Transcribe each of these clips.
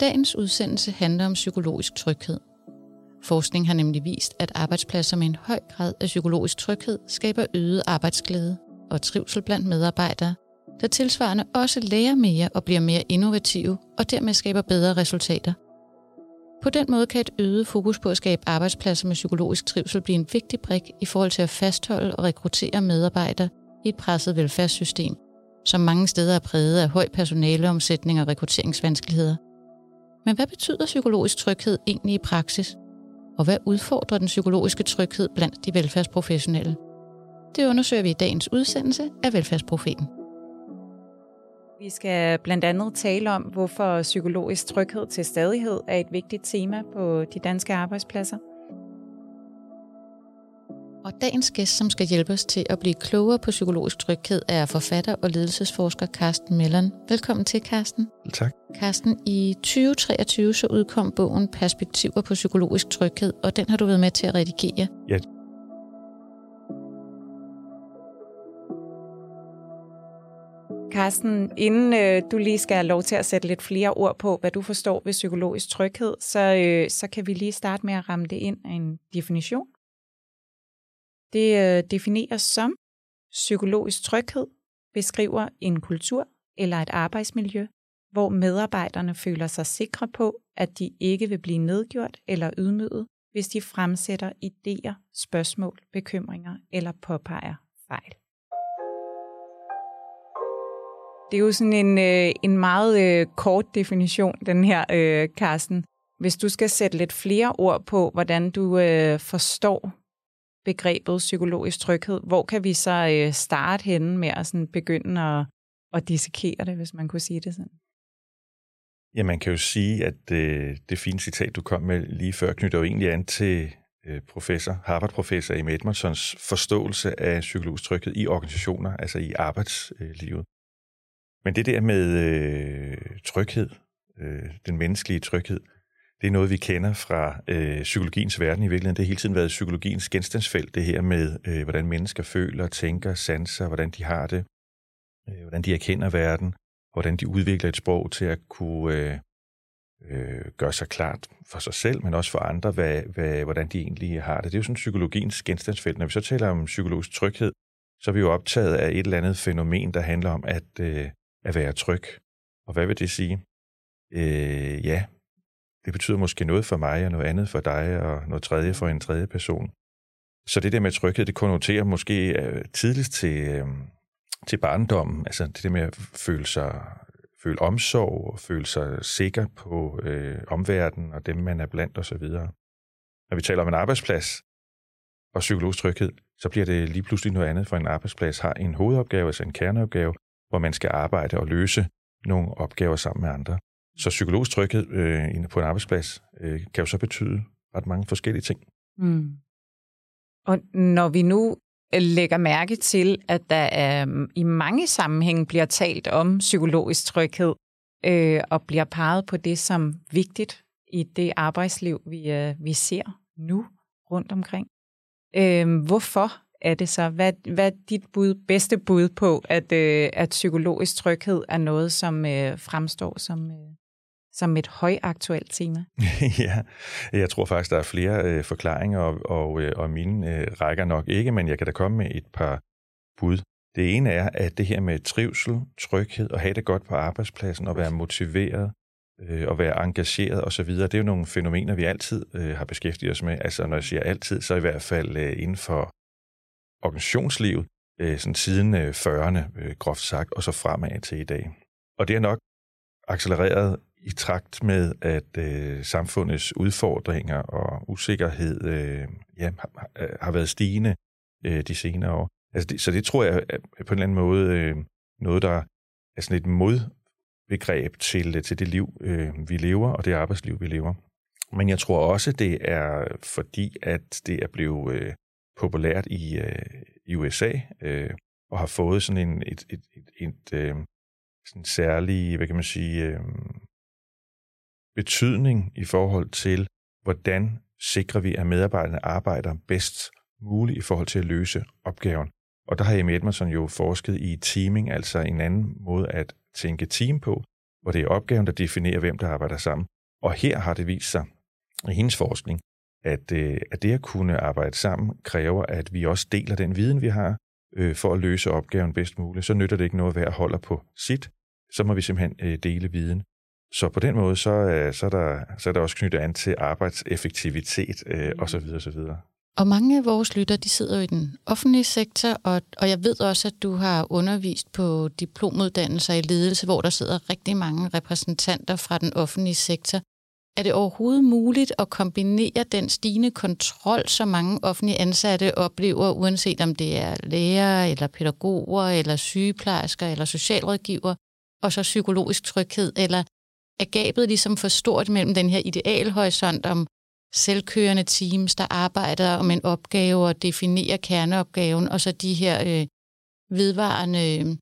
Dagens udsendelse handler om psykologisk tryghed. Forskning har nemlig vist, at arbejdspladser med en høj grad af psykologisk tryghed skaber øget arbejdsglæde og trivsel blandt medarbejdere, der tilsvarende også lærer mere og bliver mere innovative og dermed skaber bedre resultater. På den måde kan et øget fokus på at skabe arbejdspladser med psykologisk trivsel blive en vigtig brik i forhold til at fastholde og rekruttere medarbejdere i et presset velfærdssystem, som mange steder er præget af høj personaleomsætning og rekrutteringsvanskeligheder. Men hvad betyder psykologisk tryghed egentlig i praksis? Og hvad udfordrer den psykologiske tryghed blandt de velfærdsprofessionelle? Det undersøger vi i dagens udsendelse af Velfærdsprofeten. Vi skal blandt andet tale om, hvorfor psykologisk tryghed til stadighed er et vigtigt tema på de danske arbejdspladser. Og dagens gæst, som skal hjælpe os til at blive klogere på psykologisk tryghed, er forfatter og ledelsesforsker Carsten Mellon. Velkommen til, Carsten. Tak. Carsten, i 2023 så udkom bogen Perspektiver på psykologisk tryghed, og den har du været med til at redigere. Ja, Carsten, inden øh, du lige skal have lov til at sætte lidt flere ord på, hvad du forstår ved psykologisk tryghed, så, øh, så kan vi lige starte med at ramme det ind af en definition. Det øh, defineres som psykologisk tryghed, beskriver en kultur eller et arbejdsmiljø, hvor medarbejderne føler sig sikre på, at de ikke vil blive nedgjort eller ydmyget, hvis de fremsætter idéer, spørgsmål, bekymringer eller påpeger fejl. Det er jo sådan en, øh, en meget øh, kort definition, den her, øh, Carsten. Hvis du skal sætte lidt flere ord på, hvordan du øh, forstår begrebet psykologisk tryghed, hvor kan vi så øh, starte henne med at sådan begynde at, at dissekere det, hvis man kunne sige det sådan? Ja, man kan jo sige, at øh, det fine citat, du kom med lige før, knytter jo egentlig an til øh, professor, Harvard-professor i Edmondsons forståelse af psykologisk tryghed i organisationer, altså i arbejdslivet. Men det der med øh, tryghed, øh, den menneskelige tryghed, det er noget, vi kender fra øh, psykologiens verden i virkeligheden. Det har hele tiden været psykologiens genstandsfelt, det her med, øh, hvordan mennesker føler, tænker, sanser, hvordan de har det, øh, hvordan de erkender verden, hvordan de udvikler et sprog til at kunne øh, øh, gøre sig klart for sig selv, men også for andre, hvad, hvad, hvordan de egentlig har det. Det er jo sådan psykologiens genstandsfelt. Når vi så taler om psykologisk tryghed, så er vi jo optaget af et eller andet fænomen, der handler om at, øh, at være tryg. Og hvad vil det sige? Øh, ja, det betyder måske noget for mig, og noget andet for dig, og noget tredje for en tredje person. Så det der med tryghed, det konnoterer måske øh, tidligst til, øh, til barndommen, altså det der med at føle sig føle omsorg og føle sig sikker på øh, omverdenen og dem, man er blandt osv. Når vi taler om en arbejdsplads og psykologisk tryghed, så bliver det lige pludselig noget andet, for en arbejdsplads har en hovedopgave, altså en kerneopgave, hvor man skal arbejde og løse nogle opgaver sammen med andre. Så psykologisk tryghed øh, på en arbejdsplads øh, kan jo så betyde ret mange forskellige ting. Mm. Og når vi nu øh, lægger mærke til, at der øh, i mange sammenhænge bliver talt om psykologisk tryghed, øh, og bliver peget på det som vigtigt i det arbejdsliv, vi, øh, vi ser nu rundt omkring. Øh, hvorfor er det så? Hvad, hvad er dit bud, bedste bud på, at, øh, at psykologisk tryghed er noget, som øh, fremstår som, øh, som et højaktuelt tema? ja, jeg tror faktisk, der er flere øh, forklaringer, og, og, øh, og mine øh, rækker nok ikke, men jeg kan da komme med et par bud. Det ene er, at det her med trivsel, tryghed og have det godt på arbejdspladsen og være motiveret øh, og være engageret osv., det er jo nogle fænomener, vi altid øh, har beskæftiget os med. Altså når jeg siger altid, så i hvert fald øh, inden for organisationslivet, øh, sådan siden øh, 40'erne, øh, groft sagt, og så fremad til i dag. Og det er nok accelereret i trakt med, at øh, samfundets udfordringer og usikkerhed øh, ja, har, øh, har været stigende øh, de senere år. Altså det, så det tror jeg er på en eller anden måde øh, noget, der er sådan et modbegreb til, til det liv, øh, vi lever, og det arbejdsliv, vi lever. Men jeg tror også, det er fordi, at det er blevet øh, populært i, øh, i USA, øh, og har fået sådan en et, et, et, et øh, sådan særlig, hvad kan man sige, øh, betydning i forhold til, hvordan sikrer vi, at medarbejderne arbejder bedst muligt i forhold til at løse opgaven. Og der har Amy Edmondson jo forsket i teaming, altså en anden måde at tænke team på, hvor det er opgaven, der definerer, hvem der arbejder sammen. Og her har det vist sig i hendes forskning, at, øh, at det at kunne arbejde sammen kræver, at vi også deler den viden, vi har, øh, for at løse opgaven bedst muligt. Så nytter det ikke noget, at hver holder på sit. Så må vi simpelthen øh, dele viden. Så på den måde, så, øh, så, er, der, så er der også knyttet an til arbejdseffektivitet øh, osv. osv. Og mange af vores lytter, de sidder jo i den offentlige sektor, og, og jeg ved også, at du har undervist på diplomuddannelser i ledelse, hvor der sidder rigtig mange repræsentanter fra den offentlige sektor. Er det overhovedet muligt at kombinere den stigende kontrol, som mange offentlige ansatte oplever, uanset om det er læger, eller pædagoger, eller sygeplejersker, eller socialrådgiver, og så psykologisk tryghed, eller er gabet ligesom for stort mellem den her idealhorisont om selvkørende teams, der arbejder om en opgave og definerer kerneopgaven, og så de her øh, vedvarende,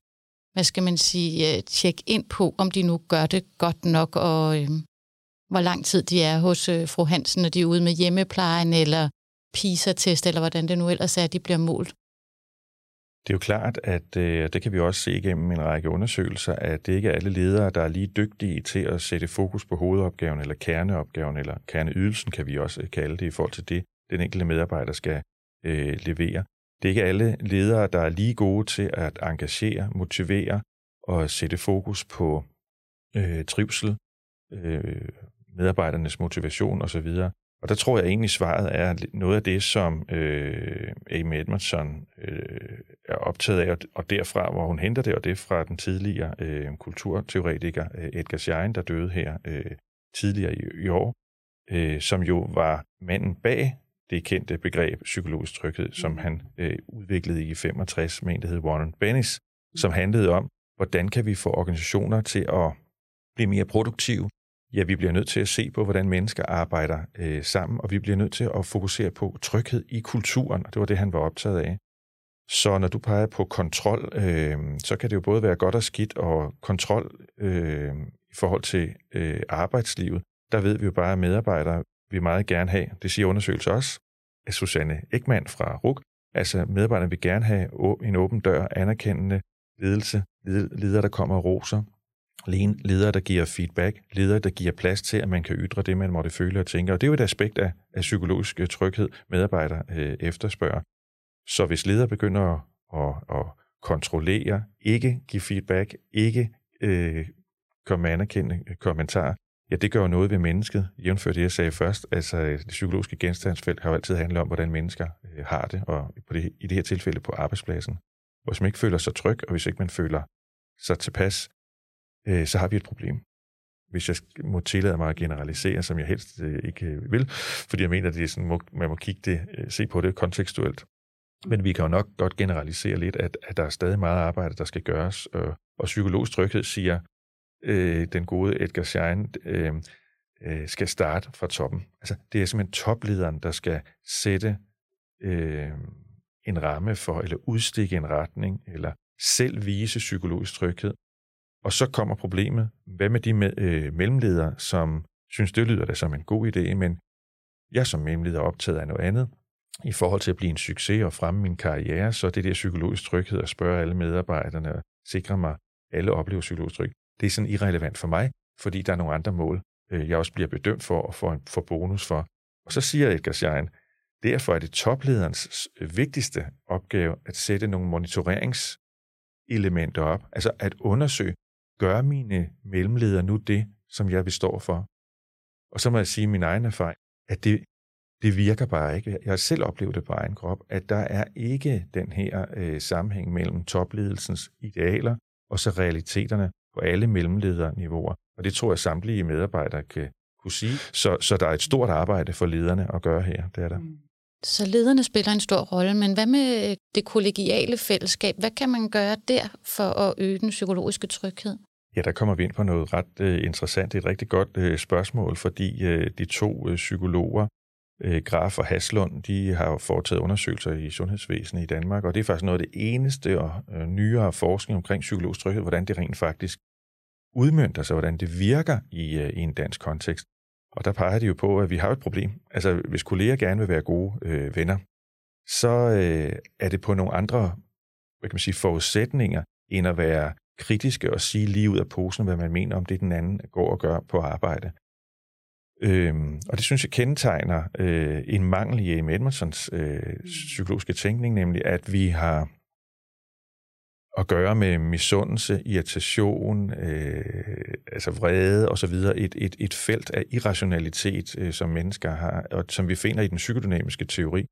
hvad skal man sige, øh, tjek ind på, om de nu gør det godt nok, og øh, hvor lang tid de er hos øh, fru Hansen, når de er ude med hjemmeplejen, eller PISA-test, eller hvordan det nu ellers er, de bliver målt. Det er jo klart, at øh, det kan vi også se igennem en række undersøgelser, at det ikke er alle ledere, der er lige dygtige til at sætte fokus på hovedopgaven eller kerneopgaven, eller kerneydelsen kan vi også øh, kalde det i forhold til det, den enkelte medarbejder skal øh, levere. Det er ikke alle ledere, der er lige gode til at engagere, motivere og sætte fokus på øh, trivsel, øh, medarbejdernes motivation osv. Og der tror jeg egentlig, svaret er noget af det, som øh, Amy Edmondson øh, er optaget af, og derfra, hvor hun henter det, og det er fra den tidligere øh, kulturteoretiker øh, Edgar Schein, der døde her øh, tidligere i, i år, øh, som jo var manden bag det kendte begreb psykologisk tryghed, som mm. han øh, udviklede i 65 med en, der hed Warren Bennis, som handlede om, hvordan kan vi få organisationer til at blive mere produktive, Ja, vi bliver nødt til at se på, hvordan mennesker arbejder øh, sammen, og vi bliver nødt til at fokusere på tryghed i kulturen, og det var det, han var optaget af. Så når du peger på kontrol, øh, så kan det jo både være godt og skidt, og kontrol øh, i forhold til øh, arbejdslivet, der ved vi jo bare, at medarbejdere vil meget gerne have, det siger undersøgelser også, af Susanne Ekman fra RUK, altså medarbejderne vil gerne have en åben dør, anerkendende ledelse, ledere, der kommer og roser, ledere, der giver feedback, ledere, der giver plads til, at man kan ytre det, man måtte føle og tænke. Og det er jo et aspekt af, af psykologisk øh, tryghed, medarbejdere øh, efterspørger. Så hvis ledere begynder at, at, at kontrollere, ikke give feedback, ikke øh, komme med anerkendende øh, kommentarer, ja, det gør jo noget ved mennesket, jævnført det, jeg sagde først. Altså, øh, det psykologiske genstandsfelt har jo altid handlet om, hvordan mennesker øh, har det, og på det, i det her tilfælde på arbejdspladsen. Hvis man ikke føler sig tryg, og hvis ikke man føler sig tilpas, øh, så har vi et problem. Hvis jeg må tillade mig at generalisere, som jeg helst øh, ikke øh, vil, fordi jeg mener, at det er sådan, man må kigge det, øh, se på det kontekstuelt. Men vi kan jo nok godt generalisere lidt, at, at der er stadig meget arbejde, der skal gøres. Og, og psykologisk tryghed siger, øh, den gode Edgar Schein, øh, øh, skal starte fra toppen. Altså, det er simpelthen toplederen, der skal sætte øh, en ramme for, eller udstikke en retning, eller selv vise psykologisk tryghed, og så kommer problemet. Hvad med de med, øh, mellemledere, som synes, det lyder da som en god idé, men jeg som mellemleder er optaget af noget andet. I forhold til at blive en succes og fremme min karriere, så det der psykologisk tryghed at spørge alle medarbejderne og sikre mig, alle oplever psykologisk tryg. Det er sådan irrelevant for mig, fordi der er nogle andre mål, øh, jeg også bliver bedømt for og får, får bonus for. Og så siger Edgar Schein, derfor er det toplederens vigtigste opgave at sætte nogle monitoreringselementer op, altså at undersøge, gør mine mellemledere nu det, som jeg består for? Og så må jeg sige min egen erfaring, at det, det virker bare ikke. Jeg har selv oplevet det på egen krop, at der er ikke den her øh, sammenhæng mellem topledelsens idealer og så realiteterne på alle mellemlederniveauer. Og det tror jeg samtlige medarbejdere kan kunne sige. Så, så der er et stort arbejde for lederne at gøre her. Det er der. Mm. Så lederne spiller en stor rolle, men hvad med øh, det kollegiale fællesskab? Hvad kan man gøre der for at øge den psykologiske tryghed? Ja, der kommer vi ind på noget ret øh, interessant. Det er et rigtig godt øh, spørgsmål, fordi øh, de to øh, psykologer, øh, Graf og Haslund, de har jo foretaget undersøgelser i sundhedsvæsenet i Danmark, og det er faktisk noget af det eneste og øh, nyere forskning omkring psykologisk tryghed, hvordan det rent faktisk udmyndter sig, hvordan det virker i, øh, i en dansk kontekst. Og der peger de jo på, at vi har et problem. Altså, hvis kolleger gerne vil være gode øh, venner, så øh, er det på nogle andre hvad kan man sige, forudsætninger, end at være kritiske og sige lige ud af posen, hvad man mener om det, den anden går og gør på arbejde. Øhm, og det synes jeg kendetegner øh, en mangel i Amy Edmondsons øh, psykologiske tænkning, nemlig at vi har at gøre med misundelse, irritation, øh, altså vrede osv., et, et, et felt af irrationalitet, øh, som mennesker har, og som vi finder i den psykodynamiske teori.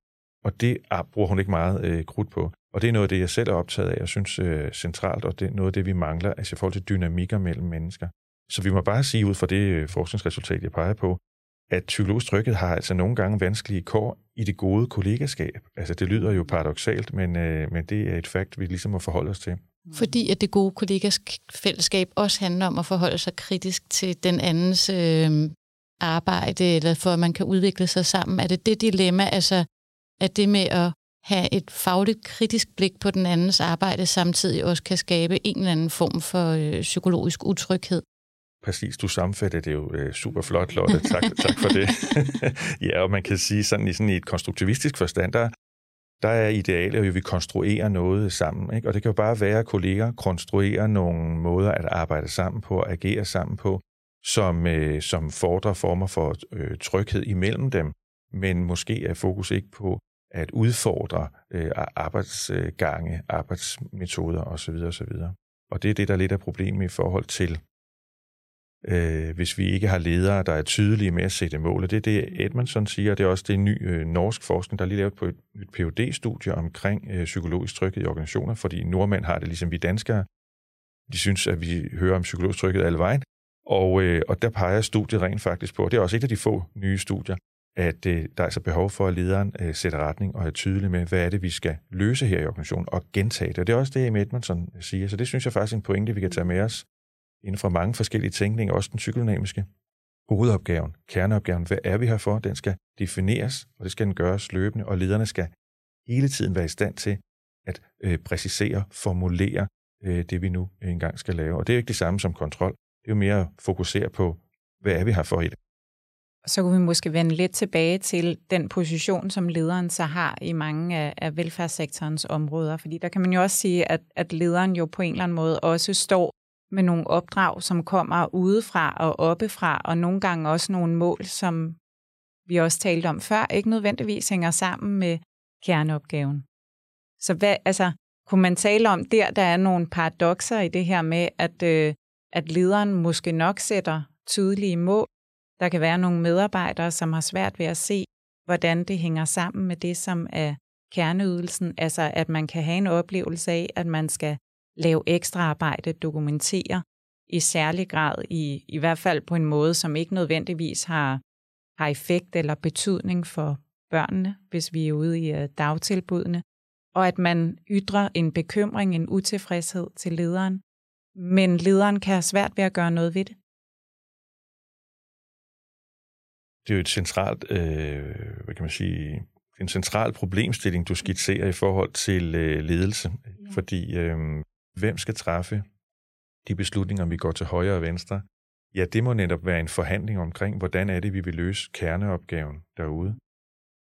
Og det bruger hun ikke meget øh, krudt på. Og det er noget af det, jeg selv er optaget af, og synes øh, centralt, og det er noget af det, vi mangler, altså i forhold til dynamikker mellem mennesker. Så vi må bare sige ud fra det øh, forskningsresultat, jeg peger på, at psykologisk trykket har altså nogle gange vanskelige kår i det gode kollegaskab. Altså det lyder jo paradoxalt, men, øh, men det er et fakt, vi ligesom må forholde os til. Fordi at det gode kollegaskab også handler om at forholde sig kritisk til den andens øh, arbejde, eller for at man kan udvikle sig sammen. Er det det dilemma, altså at det med at have et fagligt kritisk blik på den andens arbejde, samtidig også kan skabe en eller anden form for øh, psykologisk utryghed? Præcis, du sammenfatter det jo øh, super flot, Lotte. Tak, tak for det. ja, og man kan sige sådan i, sådan i et konstruktivistisk forstand, der, der er idealet jo, at vi konstruerer noget sammen. Ikke? Og det kan jo bare være, at kolleger konstruerer nogle måder at arbejde sammen på, at agere sammen på, som, øh, som fordrer former for øh, tryghed imellem dem, men måske er fokus ikke på at udfordre øh, arbejdsgange, arbejdsmetoder osv. osv. Og det er det, der er lidt af problemet i forhold til øh, hvis vi ikke har ledere, der er tydelige med at sætte mål. Og det er det, Edmondson siger, og det er også det ny øh, norsk forskning, der er lige lavet på et nyt phd studie omkring øh, psykologisk tryghed i organisationer, fordi nordmænd har det ligesom vi danskere. De synes, at vi hører om psykologisk tryghed alle vejen. Og, øh, og der peger studiet rent faktisk på, og det er også et af de få nye studier, at øh, der er altså behov for, at lederen øh, sætter retning og er tydelig med, hvad er det, vi skal løse her i organisationen, og gentage det. Og det er også det, Edmondson øh, siger. Så det synes jeg faktisk er en pointe, vi kan tage med os inden for mange forskellige tænkninger, også den psykodynamiske. Hovedopgaven, kerneopgaven, hvad er vi her for? Den skal defineres, og det skal den gøres løbende, og lederne skal hele tiden være i stand til at øh, præcisere, formulere øh, det, vi nu engang skal lave. Og det er jo ikke det samme som kontrol. Det er jo mere at fokusere på, hvad er vi her for i det. Så kunne vi måske vende lidt tilbage til den position, som lederen så har i mange af, af velfærdssektorens områder. Fordi der kan man jo også sige, at, at lederen jo på en eller anden måde også står med nogle opdrag, som kommer udefra og oppefra, og nogle gange også nogle mål, som vi også talte om før, ikke nødvendigvis hænger sammen med kerneopgaven. Så hvad, altså, kunne man tale om der, der er nogle paradoxer i det her med, at, øh, at lederen måske nok sætter tydelige mål. Der kan være nogle medarbejdere, som har svært ved at se, hvordan det hænger sammen med det, som er kerneydelsen. Altså, at man kan have en oplevelse af, at man skal lave ekstra arbejde, dokumentere i særlig grad, i, i hvert fald på en måde, som ikke nødvendigvis har, har effekt eller betydning for børnene, hvis vi er ude i øh, dagtilbudene, og at man ytrer en bekymring, en utilfredshed til lederen, men lederen kan have svært ved at gøre noget ved det. Det er jo et centralt, øh, hvad kan man sige, en central problemstilling, du skitserer i forhold til øh, ledelse, ja. fordi øh, Hvem skal træffe de beslutninger, om vi går til højre og venstre? Ja, det må netop være en forhandling omkring, hvordan er det, vi vil løse kerneopgaven derude.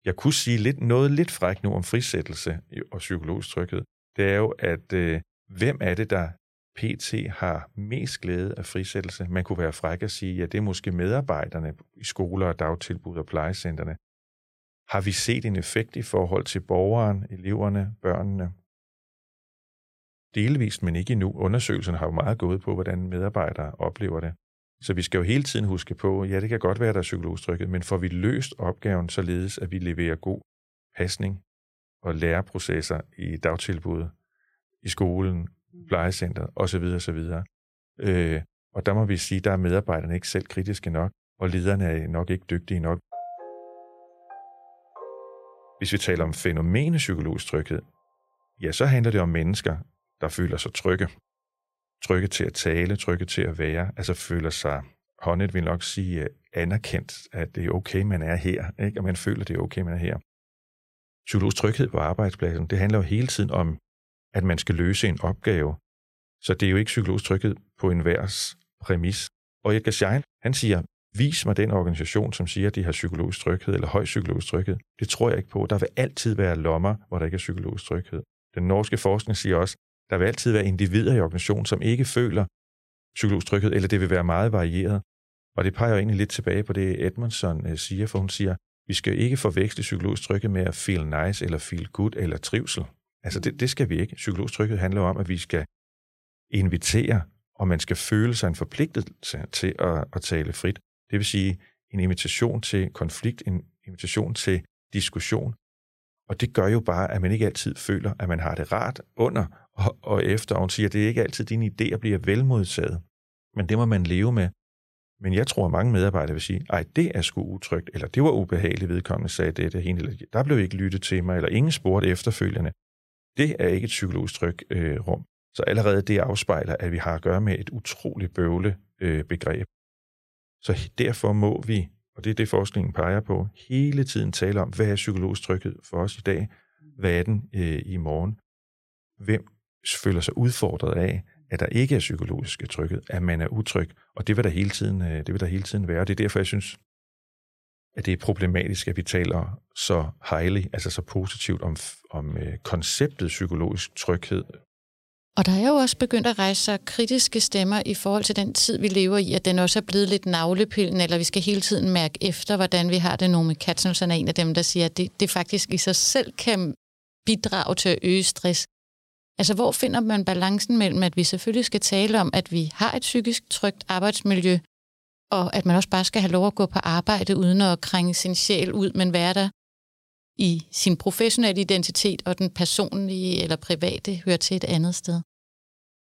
Jeg kunne sige lidt, noget lidt frækt nu om frisættelse og psykologisk tryghed. Det er jo, at øh, hvem er det, der PT har mest glæde af frisættelse? Man kunne være fræk at sige, at ja, det er måske medarbejderne i skoler og dagtilbud og plejecentrene. Har vi set en effekt i forhold til borgeren, eleverne, børnene? delvist, men ikke endnu. Undersøgelserne har jo meget gået på, hvordan medarbejdere oplever det. Så vi skal jo hele tiden huske på, ja, det kan godt være, der er psykologstrykket, men får vi løst opgaven således, at vi leverer god pasning og læreprocesser i dagtilbud, i skolen, Mm. plejecenteret osv. osv. Øh, og der må vi sige, der er medarbejderne ikke selv kritiske nok, og lederne er nok ikke dygtige nok. Hvis vi taler om fænomenet psykologisk tryghed, ja, så handler det om mennesker, der føler sig trygge. Trygge til at tale, trygge til at være, altså føler sig, håndet vil nok sige, anerkendt, at det er okay, man er her, ikke? og man føler, det er okay, man er her. Psykologisk tryghed på arbejdspladsen, det handler jo hele tiden om, at man skal løse en opgave. Så det er jo ikke psykologisk tryghed på en værs præmis. Og Edgar Schein, han siger, vis mig den organisation, som siger, at de har psykologisk tryghed eller høj psykologisk tryghed. Det tror jeg ikke på. Der vil altid være lommer, hvor der ikke er psykologisk tryghed. Den norske forskning siger også, Der vil altid være individer i organisationen, som ikke føler psykologisk tryghed, eller det vil være meget varieret. Og det peger jo egentlig lidt tilbage på det, Edmondson øh, siger, for hun siger, vi skal ikke forveksle psykologisk tryghed med at feel nice, eller feel good, eller trivsel. Altså det, det skal vi ikke. Psykologisk tryghed handler om, at vi skal invitere, og man skal føle sig en forpligtelse til at, at tale frit. Det vil sige en invitation til konflikt, en invitation til diskussion. Og det gør jo bare, at man ikke altid føler, at man har det rart under og, og efter. Og hun siger, at det er ikke altid dine idéer bliver velmodtaget. Men det må man leve med. Men jeg tror, at mange medarbejdere vil sige, ej, det er sgu utrygt, eller det var ubehageligt, vedkommende sagde det, det hende, eller der blev ikke lyttet til mig, eller ingen spurgte efterfølgende. Det er ikke et psykologisk tryg øh, rum. Så allerede det afspejler, at vi har at gøre med et utroligt bøvle øh, begreb. Så derfor må vi, og det er det forskningen peger på, hele tiden tale om, hvad er psykologisk tryghed for os i dag? Hvad er den øh, i morgen? Hvem føler sig udfordret af, at der ikke er psykologisk tryghed, at man er utryg, og det vil der hele tiden, øh, det vil der hele tiden være. Det er derfor, jeg synes, at det er problematisk, at vi taler så highly, altså så positivt om, om øh, konceptet psykologisk tryghed. Og der er jo også begyndt at rejse sig kritiske stemmer i forhold til den tid, vi lever i, at den også er blevet lidt navlepillen, eller vi skal hele tiden mærke efter, hvordan vi har det. Nogle Katzenelsen er en af dem, der siger, at det, det faktisk i sig selv kan bidrage til at øge stress. Altså, hvor finder man balancen mellem, at vi selvfølgelig skal tale om, at vi har et psykisk trygt arbejdsmiljø, og at man også bare skal have lov at gå på arbejde uden at krænge sin sjæl ud, men være der i sin professionelle identitet, og den personlige eller private hører til et andet sted.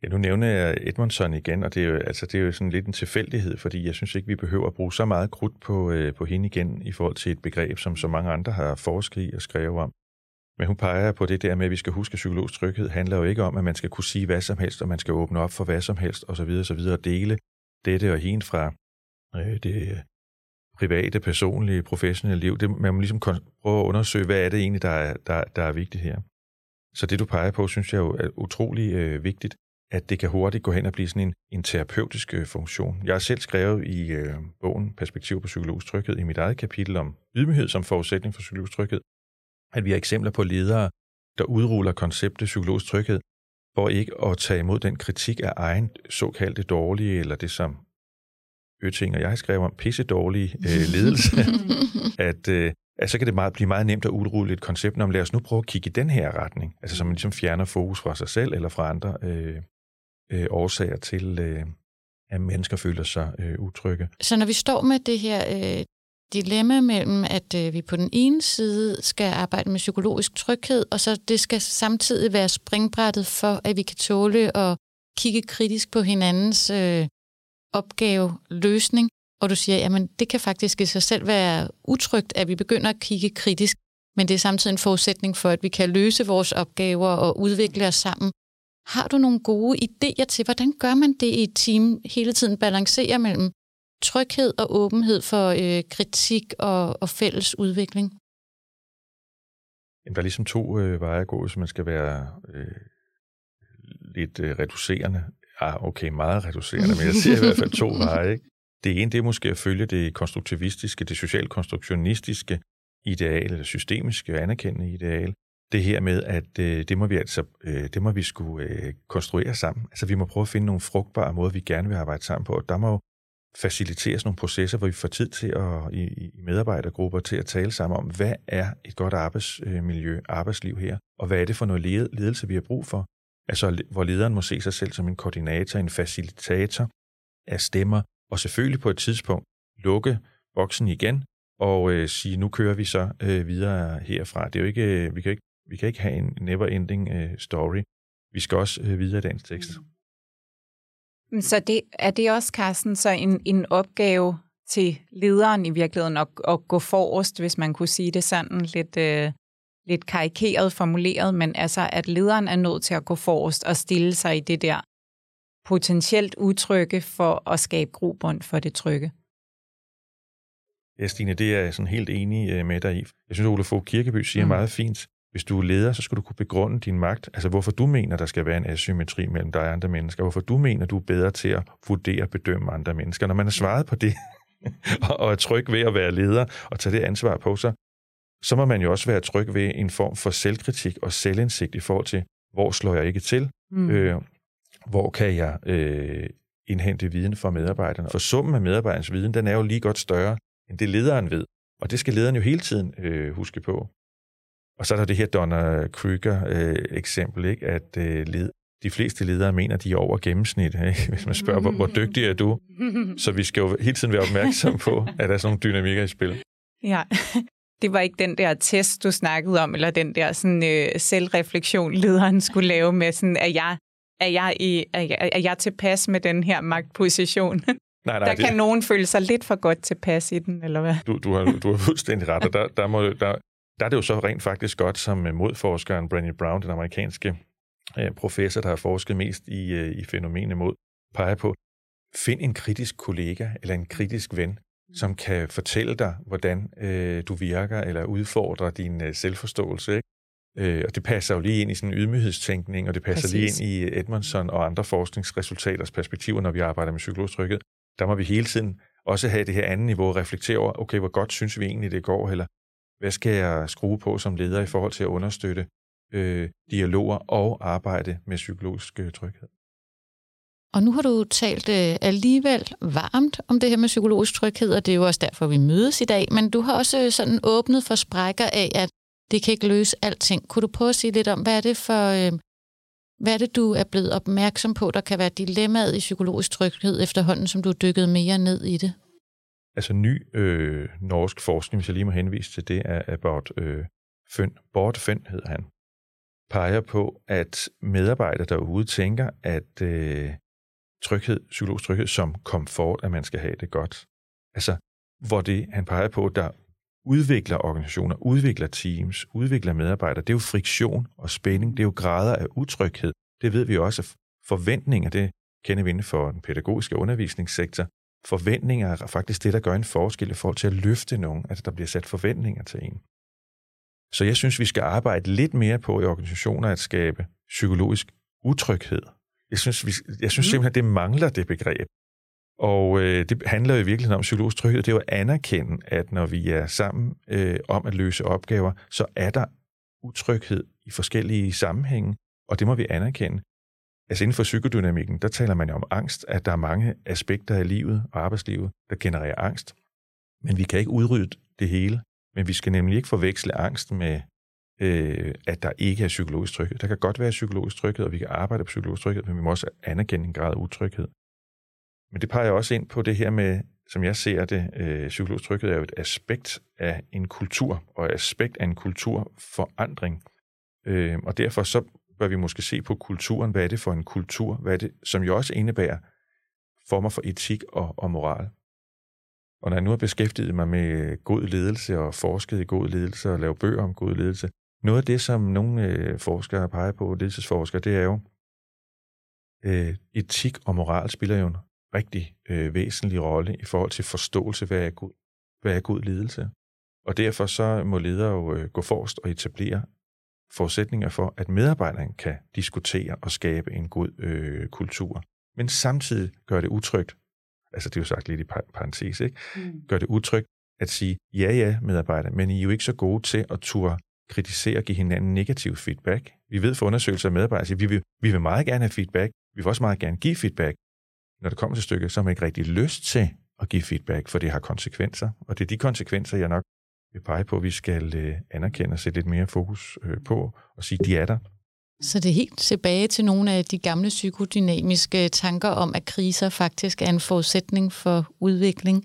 Ja, nu nævner jeg Edmondson igen, og det er, jo, altså, det er jo sådan lidt en tilfældighed, fordi jeg synes ikke, vi behøver at bruge så meget krudt på, øh, på hende igen i forhold til et begreb, som så mange andre har forsket i og skrevet om. Men hun peger på det der med, at vi skal huske, at psykologisk tryghed handler jo ikke om, at man skal kunne sige hvad som helst, og man skal åbne op for hvad som helst, osv. osv. og dele dette og hende fra øh, det private, personlige, professionelle liv. Det, man må ligesom prøve at undersøge, hvad er det egentlig, der er, der, der er vigtigt her. Så det, du peger på, synes jeg jo er utrolig øh, vigtigt, at det kan hurtigt gå hen og blive sådan en, en terapeutisk øh, funktion. Jeg har selv skrevet i øh, bogen Perspektiv på psykologisk tryghed i mit eget kapitel om ydmyghed som forudsætning for psykologisk tryghed, at vi har eksempler på ledere, der udruller konceptet psykologisk tryghed, for ikke at tage imod den kritik af egen såkaldte dårlige, eller det som Øting og jeg skrev om pisse dårlig øh, ledelse, at, øh, at så kan det meget, blive meget nemt at udrulle et koncept. Om, lad os nu prøve at kigge i den her retning, altså så man ligesom fjerner fokus fra sig selv eller fra andre øh, øh, årsager til, øh, at mennesker føler sig øh, utrygge. Så når vi står med det her øh, dilemma mellem, at øh, vi på den ene side skal arbejde med psykologisk tryghed, og så det skal samtidig være springbrættet for, at vi kan tåle at kigge kritisk på hinandens øh, opgave, løsning, og du siger, jamen det kan faktisk i sig selv være utrygt, at vi begynder at kigge kritisk, men det er samtidig en forudsætning for, at vi kan løse vores opgaver og udvikle os sammen. Har du nogle gode idéer til, hvordan gør man det i et team, hele tiden balancerer mellem tryghed og åbenhed for øh, kritik og, og fælles udvikling? Jamen, der er ligesom to øh, veje at gå, hvis man skal være øh, lidt øh, reducerende. Ah, okay, meget reducerende, men jeg ser i hvert fald to veje. Ikke? Det ene, det er måske at følge det konstruktivistiske, det socialkonstruktionistiske ideal, eller systemiske anerkendende ideal. Det her med, at øh, det må vi altså, øh, det må vi skulle øh, konstruere sammen. Altså vi må prøve at finde nogle frugtbare måder, vi gerne vil arbejde sammen på. Og der må jo faciliteres nogle processer, hvor vi får tid til at, i, i medarbejdergrupper til at tale sammen om, hvad er et godt arbejdsmiljø, øh, arbejdsliv her, og hvad er det for noget ledelse, vi har brug for. Altså, hvor lederen må se sig selv som en koordinator, en facilitator af stemmer, og selvfølgelig på et tidspunkt lukke boksen igen og øh, sige, nu kører vi så øh, videre herfra. Det er jo ikke, øh, vi, kan ikke, vi kan ikke have en never-ending øh, story. Vi skal også øh, videre i dagens tekst. Mm. Så det, er det også, Carsten, så en, en opgave til lederen i virkeligheden at, at gå forrest, hvis man kunne sige det sådan lidt, øh, lidt karikeret formuleret, men altså at lederen er nødt til at gå forrest og stille sig i det der potentielt utrygge for at skabe grobund for det trygge. Ja, Stine, det er jeg sådan helt enig øh, med dig i. Jeg synes, Ole Fogh Kirkeby siger mm. meget fint, hvis du er leder, så skal du kunne begrunde din magt. Altså, hvorfor du mener, der skal være en asymmetri mellem dig og andre mennesker. Hvorfor du mener, du er bedre til at vurdere og bedømme andre mennesker. Når man har svaret på det, og er tryg ved at være leder og tage det ansvar på sig, så må man jo også være tryg ved en form for selvkritik og selvindsigt i forhold til, hvor slår jeg ikke til, Mm. Øh, hvor kan jeg øh, indhente viden fra medarbejderne? For summen af medarbejdernes viden, den er jo lige godt større, end det lederen ved. Og det skal lederen jo hele tiden øh, huske på. Og så er der det her Donna Kruger-eksempel, øh, ikke? at øh, led, de fleste ledere mener, de er over gennemsnit, ikke? hvis man spørger, hvor, hvor dygtig er du? Så vi skal jo hele tiden være opmærksom på, at der er sådan nogle dynamikker i spil. Ja, det var ikke den der test, du snakkede om, eller den der sådan, øh, selvreflektion, lederen skulle lave med, sådan, at jeg, er, jeg i, er, jeg, er jeg tilpas med den her magtposition? Nej, nej, der det... kan nogen føle sig lidt for godt tilpas i den, eller hvad? Du, du, har, du har fuldstændig ret, og der, der, må, der, der er det jo så rent faktisk godt, som modforskeren Brandy Brown, den amerikanske øh, professor, der har forsket mest i, øh, i fænomenet mod, peger på, find en kritisk kollega eller en kritisk ven, som kan fortælle dig, hvordan øh, du virker eller udfordrer din øh, selvforståelse. Ikke? Øh, og det passer jo lige ind i sådan en ydmyghedstænkning, og det passer Præcis. lige ind i Edmondson og andre forskningsresultaters perspektiver, når vi arbejder med psykologisk tryghed. Der må vi hele tiden også have det her andet niveau og reflektere over, okay, hvor godt synes vi egentlig, det går, eller hvad skal jeg skrue på som leder i forhold til at understøtte øh, dialoger og arbejde med psykologisk øh, tryghed. Og nu har du talt øh, alligevel varmt om det her med psykologisk tryghed, og det er jo også derfor, vi mødes i dag. Men du har også øh, sådan åbnet for sprækker af, at det kan ikke løse alting. Kunne du prøve at sige lidt om, hvad er det for... Øh, hvad er det, du er blevet opmærksom på, der kan være dilemmaet i psykologisk tryghed efterhånden, som du er dykket mere ned i det? Altså ny øh, norsk forskning, hvis jeg lige må henvise til det, er About øh, Føn. Bort Føn hedder han. Peger på, at medarbejdere derude tænker, at øh, tryghed, psykologisk tryghed som komfort, at man skal have det godt. Altså, hvor det, han peger på, der udvikler organisationer, udvikler teams, udvikler medarbejdere, det er jo friktion og spænding, det er jo grader af utryghed. Det ved vi også, at forventninger, det kender vi inden for den pædagogiske undervisningssektor. Forventninger er faktisk det, der gør en forskel i forhold til at løfte nogen, at der bliver sat forventninger til en. Så jeg synes, vi skal arbejde lidt mere på i organisationer at skabe psykologisk utryghed. Jeg synes, vi, jeg synes mm. simpelthen, det mangler det begreb. Og øh, det handler jo i virkeligheden om psykologisk tryghed. Det er jo at anerkende, at når vi er sammen øh, om at løse opgaver, så er der utryghed i forskellige sammenhænge, og det må vi anerkende. Altså inden for psykodynamikken, der taler man jo om angst, at der er mange aspekter af livet og arbejdslivet, der genererer angst. Men vi kan ikke udrydde det hele. Men vi skal nemlig ikke forveksle angst med, øh, at der ikke er psykologisk tryghed. Der kan godt være psykologisk tryghed, og vi kan arbejde på psykologisk tryghed, men vi må også anerkende en grad af utryghed. Men det peger også ind på det her med, som jeg ser det, øh, psykologisk tryghed er jo et aspekt af en kultur, og et aspekt af en kulturforandring. Øh, og derfor så bør vi måske se på kulturen. Hvad er det for en kultur? Hvad er det, som jo også indebærer former for etik og, og moral. Og når jeg nu har beskæftiget mig med god ledelse og forsket i god ledelse og lavet bøger om god ledelse, noget af det, som nogle øh, forskere peger på, ledelsesforskere, det er jo, øh, etik og moral spiller jo en rigtig øh, væsentlig rolle i forhold til forståelse, hvad er god, hvad er god ledelse. Og derfor så må ledere jo øh, gå forrest og etablere forudsætninger for, at medarbejderen kan diskutere og skabe en god øh, kultur. Men samtidig gør det utrygt, altså det er jo sagt lidt i parentes, ikke? Mm. gør det utrygt at sige, ja ja medarbejdere, men I er jo ikke så gode til at turde kritisere og give hinanden negativ feedback. Vi ved fra undersøgelser af medarbejdere, at vi vil, vi vil meget gerne have feedback, vi vil også meget gerne give feedback, når det kommer til stykket, så har man ikke rigtig lyst til at give feedback, for det har konsekvenser. Og det er de konsekvenser, jeg nok vil pege på, at vi skal øh, anerkende og sætte lidt mere fokus øh, på og sige, de er der. Så det er helt tilbage til nogle af de gamle psykodynamiske tanker om, at kriser faktisk er en forudsætning for udvikling.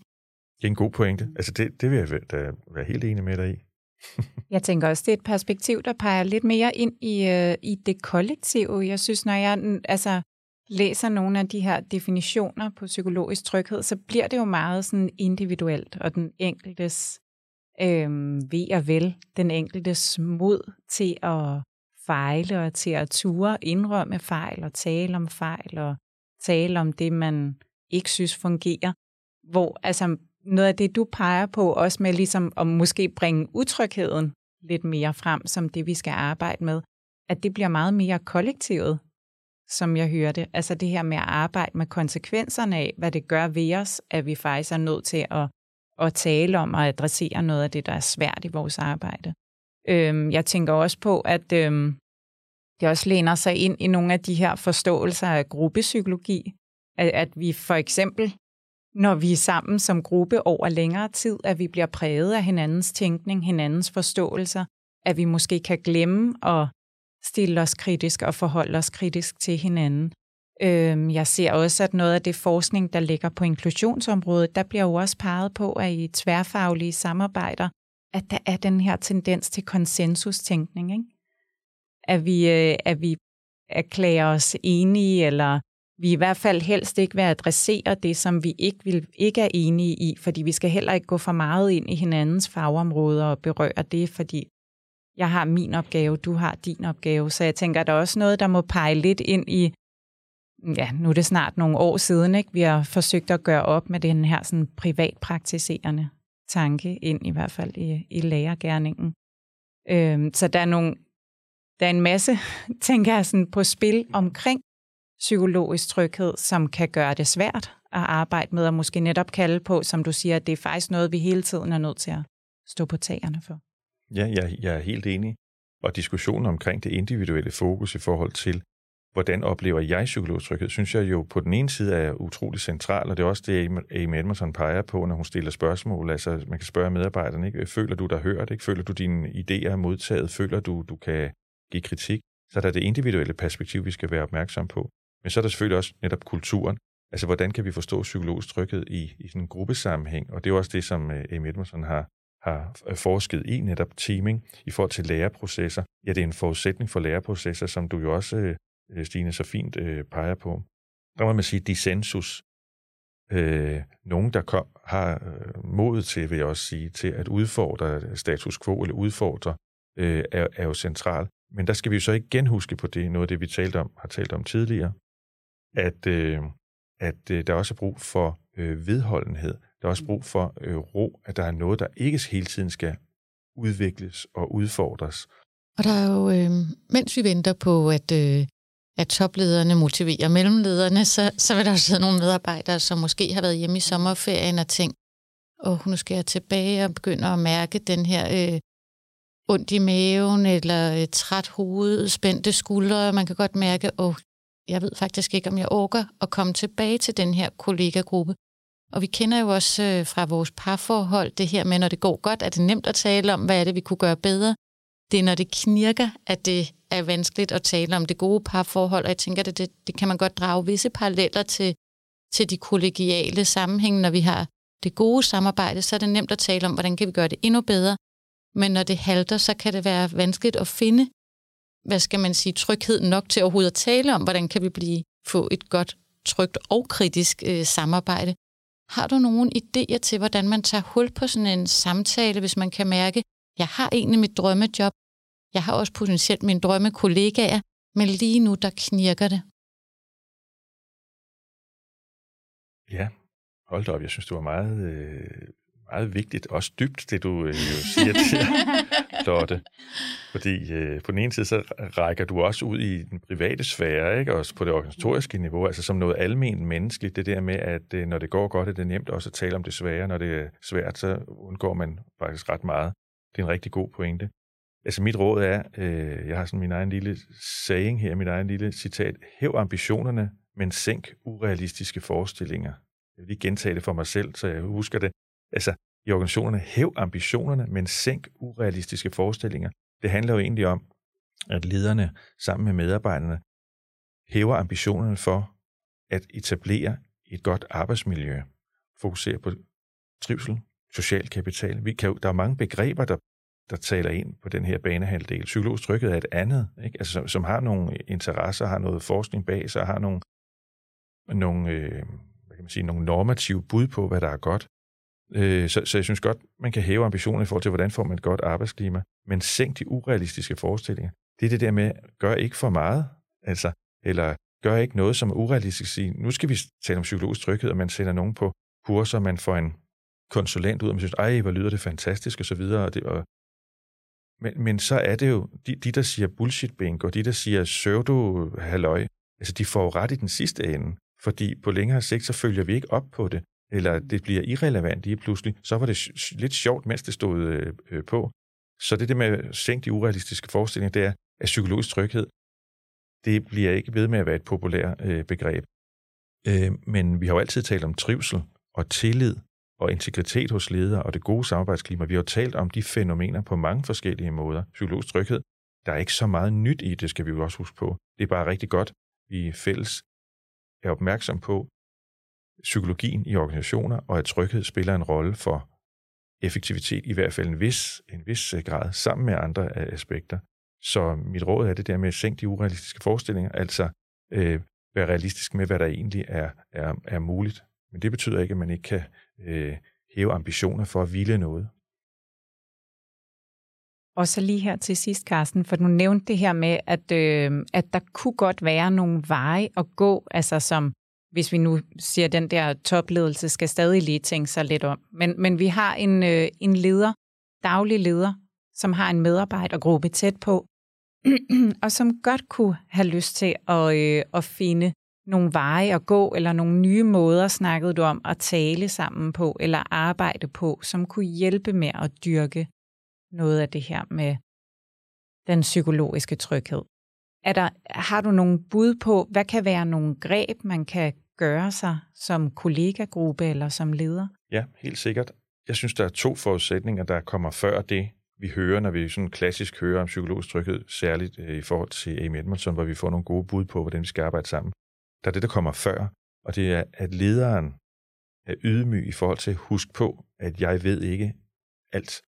Det er en god pointe. Altså det, det vil jeg da være helt enig med dig i jeg tænker også, det er et perspektiv, der peger lidt mere ind i, øh, i det kollektive. Jeg synes, når jeg altså, læser nogle af de her definitioner på psykologisk tryghed, så bliver det jo meget sådan individuelt, og den enkeltes øh, ved og vel, den enkeltes mod til at fejle og til at ture indrømme fejl og tale om fejl og tale om det, man ikke synes fungerer. Hvor altså noget af det, du peger på, også med ligesom at måske bringe utrygheden lidt mere frem, som det, vi skal arbejde med, at det bliver meget mere kollektivet, som jeg hørte. Altså det her med at arbejde med konsekvenserne af, hvad det gør ved os, at vi faktisk er nødt til at, at tale om og adressere noget af det, der er svært i vores arbejde. Øhm, jeg tænker også på, at øhm, det også læner sig ind i nogle af de her forståelser af gruppepsykologi, at, at vi for eksempel, når vi er sammen som gruppe over længere tid, at vi bliver præget af hinandens tænkning, hinandens forståelser, at vi måske kan glemme at stille os kritisk og forholde os kritisk til hinanden. Øhm, jeg ser også, at noget af det forskning, der ligger på inklusionsområdet, der bliver jo også peget på, at i tværfaglige samarbejder, at der er den her tendens til konsensustænkning. Ikke? At, vi, øh, at vi erklærer os enige, eller vi i hvert fald helst ikke vil adressere det, som vi ikke, vil, ikke er enige i, fordi vi skal heller ikke gå for meget ind i hinandens fagområder og berøre det, fordi jeg har min opgave, du har din opgave. Så jeg tænker, at der er også noget, der må pege lidt ind i, ja, nu er det snart nogle år siden, ikke? vi har forsøgt at gøre op med den her sådan privatpraktiserende tanke ind, i hvert fald i, i lærergærningen. Øhm, så der er, nogle, der er en masse, tænker jeg, sådan på spil omkring psykologisk tryghed, som kan gøre det svært at arbejde med, og måske netop kalde på, som du siger, at det er faktisk noget, vi hele tiden er nødt til at stå på tagerne for. Ja, jeg, jeg er helt enig. Og diskussionen omkring det individuelle fokus i forhold til, hvordan oplever jeg psykologisk tryghed, synes jeg jo på den ene side er utrolig central, og det er også det, Amy Edmondson peger på, når hun stiller spørgsmål. Altså, man kan spørge medarbejderne, ikke? føler du dig hørt? Ikke? Føler du dine idéer er modtaget? Føler du, du kan give kritik? Så er det individuelle perspektiv, vi skal være opmærksom på. Men så er der selvfølgelig også netop kulturen. Altså, hvordan kan vi forstå psykologisk tryghed i, i sådan en gruppesammenhæng? Og det er også det, som øh, Amy Edmondson har, har øh, forsket i, netop teaming, i forhold til læreprocesser. Ja, det er en forudsætning for læreprocesser, som du jo også, øh, Stine, så fint peger på. Der må man sige dissensus. Uh, nogen, der kom, har modet til, vil jeg også sige, til at udfordre status quo, eller udfordre, er, er jo central. Men der skal vi jo så igen huske på det, noget af det, vi talte om, har talt om tidligere, at, øh, at øh, der også er brug for øh, vedholdenhed. Der er også brug for øh, ro, at der er noget, der ikke hele tiden skal udvikles og udfordres. Og der er jo, øh, mens vi venter på, at, øh, at toplederne motiverer mellemlederne, så, så vil der også sidde nogle medarbejdere, som måske har været hjemme i sommerferien og tænkt, og oh, nu skal jeg tilbage og begynde at mærke den her øh, ondt i maven, eller øh, træt hoved, spændte skuldre. Man kan godt mærke, at oh, jeg ved faktisk ikke, om jeg orker at komme tilbage til den her kollegagruppe. Og vi kender jo også øh, fra vores parforhold det her med, når det går godt, er det nemt at tale om, hvad er det, vi kunne gøre bedre. Det er, når det knirker, at det er vanskeligt at tale om det gode parforhold, og jeg tænker, det, det, det kan man godt drage visse paralleller til, til de kollegiale sammenhænge. Når vi har det gode samarbejde, så er det nemt at tale om, hvordan kan vi gøre det endnu bedre. Men når det halter, så kan det være vanskeligt at finde hvad skal man sige, tryghed nok til overhovedet at tale om, hvordan kan vi blive, få et godt, trygt og kritisk øh, samarbejde. Har du nogle idéer til, hvordan man tager hul på sådan en samtale, hvis man kan mærke, jeg har egentlig mit drømmejob, jeg har også potentielt mine drømmekollegaer, men lige nu, der knirker det. Ja, hold da op, jeg synes, det var meget, øh, meget vigtigt, også dybt, det du øh, siger til Lotte. Fordi øh, på den ene side, så rækker du også ud i den private sfære, ikke? også på det organisatoriske niveau, altså som noget almen menneskeligt, det der med, at øh, når det går godt, er det nemt også at tale om det svære. Når det er svært, så undgår man faktisk ret meget. Det er en rigtig god pointe. Altså mit råd er, øh, jeg har sådan min egen lille saying her, mit egen lille citat, hæv ambitionerne, men sænk urealistiske forestillinger. Jeg vil lige gentage det for mig selv, så jeg husker det. Altså, i organisationerne, hæv ambitionerne, men sænk urealistiske forestillinger. Det handler jo egentlig om, at lederne sammen med medarbejderne hæver ambitionerne for at etablere et godt arbejdsmiljø, fokusere på trivsel, social kapital. Vi kan, der er mange begreber, der, der taler ind på den her banehalvdel. Psykologisk tryghed er et andet, ikke? Altså, som, som har nogle interesser, har noget forskning bag sig, har nogle, nogle, øh, hvad kan man sige, nogle normative bud på, hvad der er godt. Øh, så, så jeg synes godt, man kan hæve ambitionen i forhold til, hvordan får man et godt arbejdsklima, men sænk de urealistiske forestillinger. Det er det der med, gør ikke for meget, altså, eller gør ikke noget, som er urealistisk. Sige, nu skal vi tale om psykologisk tryghed, og man sender nogen på kurser, man får en konsulent ud, og man synes, ej, hvor lyder det fantastisk, og så videre. Og det, og men, men så er det jo, de, de der siger bullshit bingo, de der siger pseudo halløj, altså de får ret i den sidste ende, fordi på længere sigt, så følger vi ikke op på det eller det bliver irrelevant lige pludselig, så var det lidt sjovt, mens det stod øh, øh på. Så det det med at sænke de urealistiske forestillinger, det er, at psykologisk tryghed det bliver ikke ved med at være et populært øh, begreb. Øh, men vi har jo altid talt om trivsel og tillid og integritet hos ledere og det gode samarbejdsklima. Vi har jo talt om de fænomener på mange forskellige måder. Psykologisk tryghed, der er ikke så meget nyt i det, skal vi jo også huske på. Det er bare rigtig godt, vi fælles er opmærksom på psykologien i organisationer, og at tryghed spiller en rolle for effektivitet, i hvert fald en vis, en vis øh, grad, sammen med andre øh, aspekter. Så mit råd er det der med at sænke de urealistiske forestillinger, altså øh, være realistisk med, hvad der egentlig er, er, er muligt. Men det betyder ikke, at man ikke kan øh, hæve ambitioner for at ville noget. Og så lige her til sidst, Carsten, for du nævnte det her med, at, øh, at der kunne godt være nogle veje at gå, altså som, hvis vi nu siger, den der topledelse skal stadig lige tænke sig lidt om. Men, men vi har en, øh, en leder, daglig leder, som har en medarbejdergruppe tæt på, og som godt kunne have lyst til at, øh, at finde nogle veje at gå, eller nogle nye måder, snakkede du om, at tale sammen på, eller arbejde på, som kunne hjælpe med at dyrke noget af det her med den psykologiske tryghed. Er der, har du nogle bud på, hvad kan være nogle greb, man kan gøre sig som kollegagruppe eller som leder? Ja, helt sikkert. Jeg synes, der er to forudsætninger, der kommer før det, vi hører, når vi sådan klassisk hører om psykologisk tryghed, særligt øh, i forhold til Amy Edmondson, hvor vi får nogle gode bud på, hvordan vi skal arbejde sammen. Der er det, der kommer før, og det er, at lederen er ydmyg i forhold til at huske på, at jeg ved ikke alt,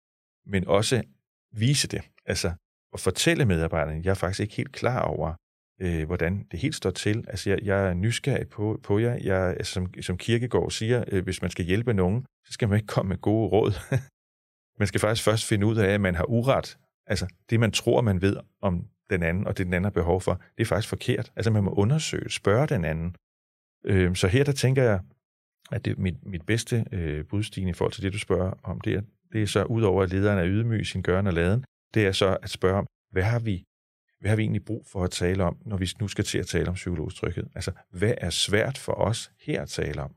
men også vise det. Altså at fortælle medarbejderne, jeg er faktisk ikke helt klar over, øh, hvordan det helt står til. Altså jeg, jeg er nysgerrig på, på jer. Jeg, altså, som, som Kirkegaard siger, øh, hvis man skal hjælpe nogen, så skal man ikke komme med gode råd. man skal faktisk først finde ud af, at man har uret. Altså det, man tror, man ved om den anden, og det den anden har behov for, det er faktisk forkert. Altså man må undersøge, spørge den anden. Øh, så her der tænker jeg, at det mit, mit bedste øh, budstigning i forhold til det, du spørger om, det er, det er så udover at lederen er ydmyg sin gøren og laden, det er så at spørge om, hvad har vi hvad har vi egentlig brug for at tale om, når vi nu skal til at tale om psykologisk tryghed? Altså, hvad er svært for os her at tale om?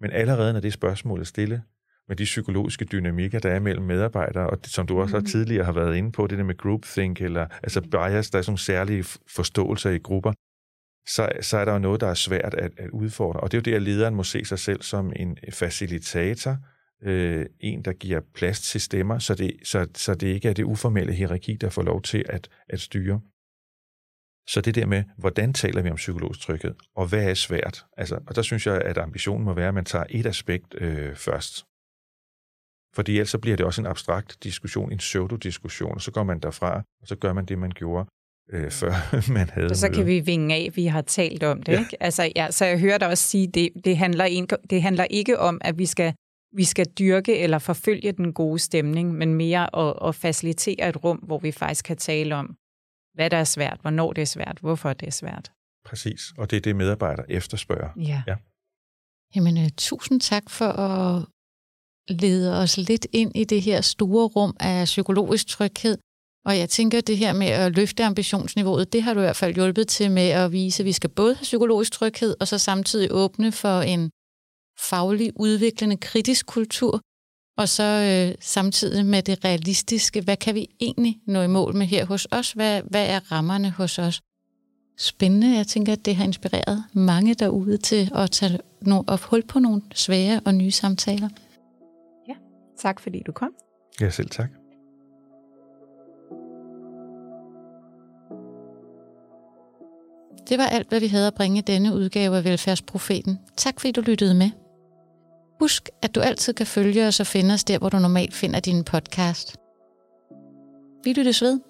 Men allerede når det spørgsmål er stille, med de psykologiske dynamikker, der er mellem medarbejdere, og det, som du også mm. tidligere har været inde på, det der med groupthink, eller altså bias, der er sådan nogle særlige forståelser i grupper, så, så er der jo noget, der er svært at, at udfordre. Og det er jo det, at lederen må se sig selv som en facilitator, øh, en, der giver plads til stemmer, så det, så, så det ikke er det uformelle hierarki, der får lov til at, at styre. Så det der med, hvordan taler vi om psykologisk tryghed, og hvad er svært? Altså, og der synes jeg, at ambitionen må være, at man tager et aspekt øh, først. Fordi ellers så bliver det også en abstrakt diskussion, en pseudo-diskussion, og så går man derfra, og så gør man det, man gjorde øh, før man havde Og så kan vi vinge af, vi har talt om det. Ja. Ikke? Altså, ja, så jeg hørte også sige, at det, det, handler en, det handler ikke om, at vi skal vi skal dyrke eller forfølge den gode stemning, men mere at, at facilitere et rum, hvor vi faktisk kan tale om, hvad der er svært, hvornår det er svært, hvorfor det er svært. Præcis, og det er det, medarbejdere efterspørger. Ja. ja. Jamen, uh, tusind tak for at lede os lidt ind i det her store rum af psykologisk tryghed. Og jeg tænker, at det her med at løfte ambitionsniveauet, det har du i hvert fald hjulpet til med at vise, at vi skal både have psykologisk tryghed, og så samtidig åbne for en faglig, udviklende, kritisk kultur, og så øh, samtidig med det realistiske, hvad kan vi egentlig nå i mål med her hos os? Hvad, hvad er rammerne hos os? Spændende. Jeg tænker, at det har inspireret mange derude til at tage no, op hul på nogle svære og nye samtaler. Ja, tak fordi du kom. Ja, selv tak. Det var alt, hvad vi havde at bringe i denne udgave af Velfærdsprofeten. Tak fordi du lyttede med. Husk, at du altid kan følge os og finde os der, hvor du normalt finder din podcast. Vi lyttes ved.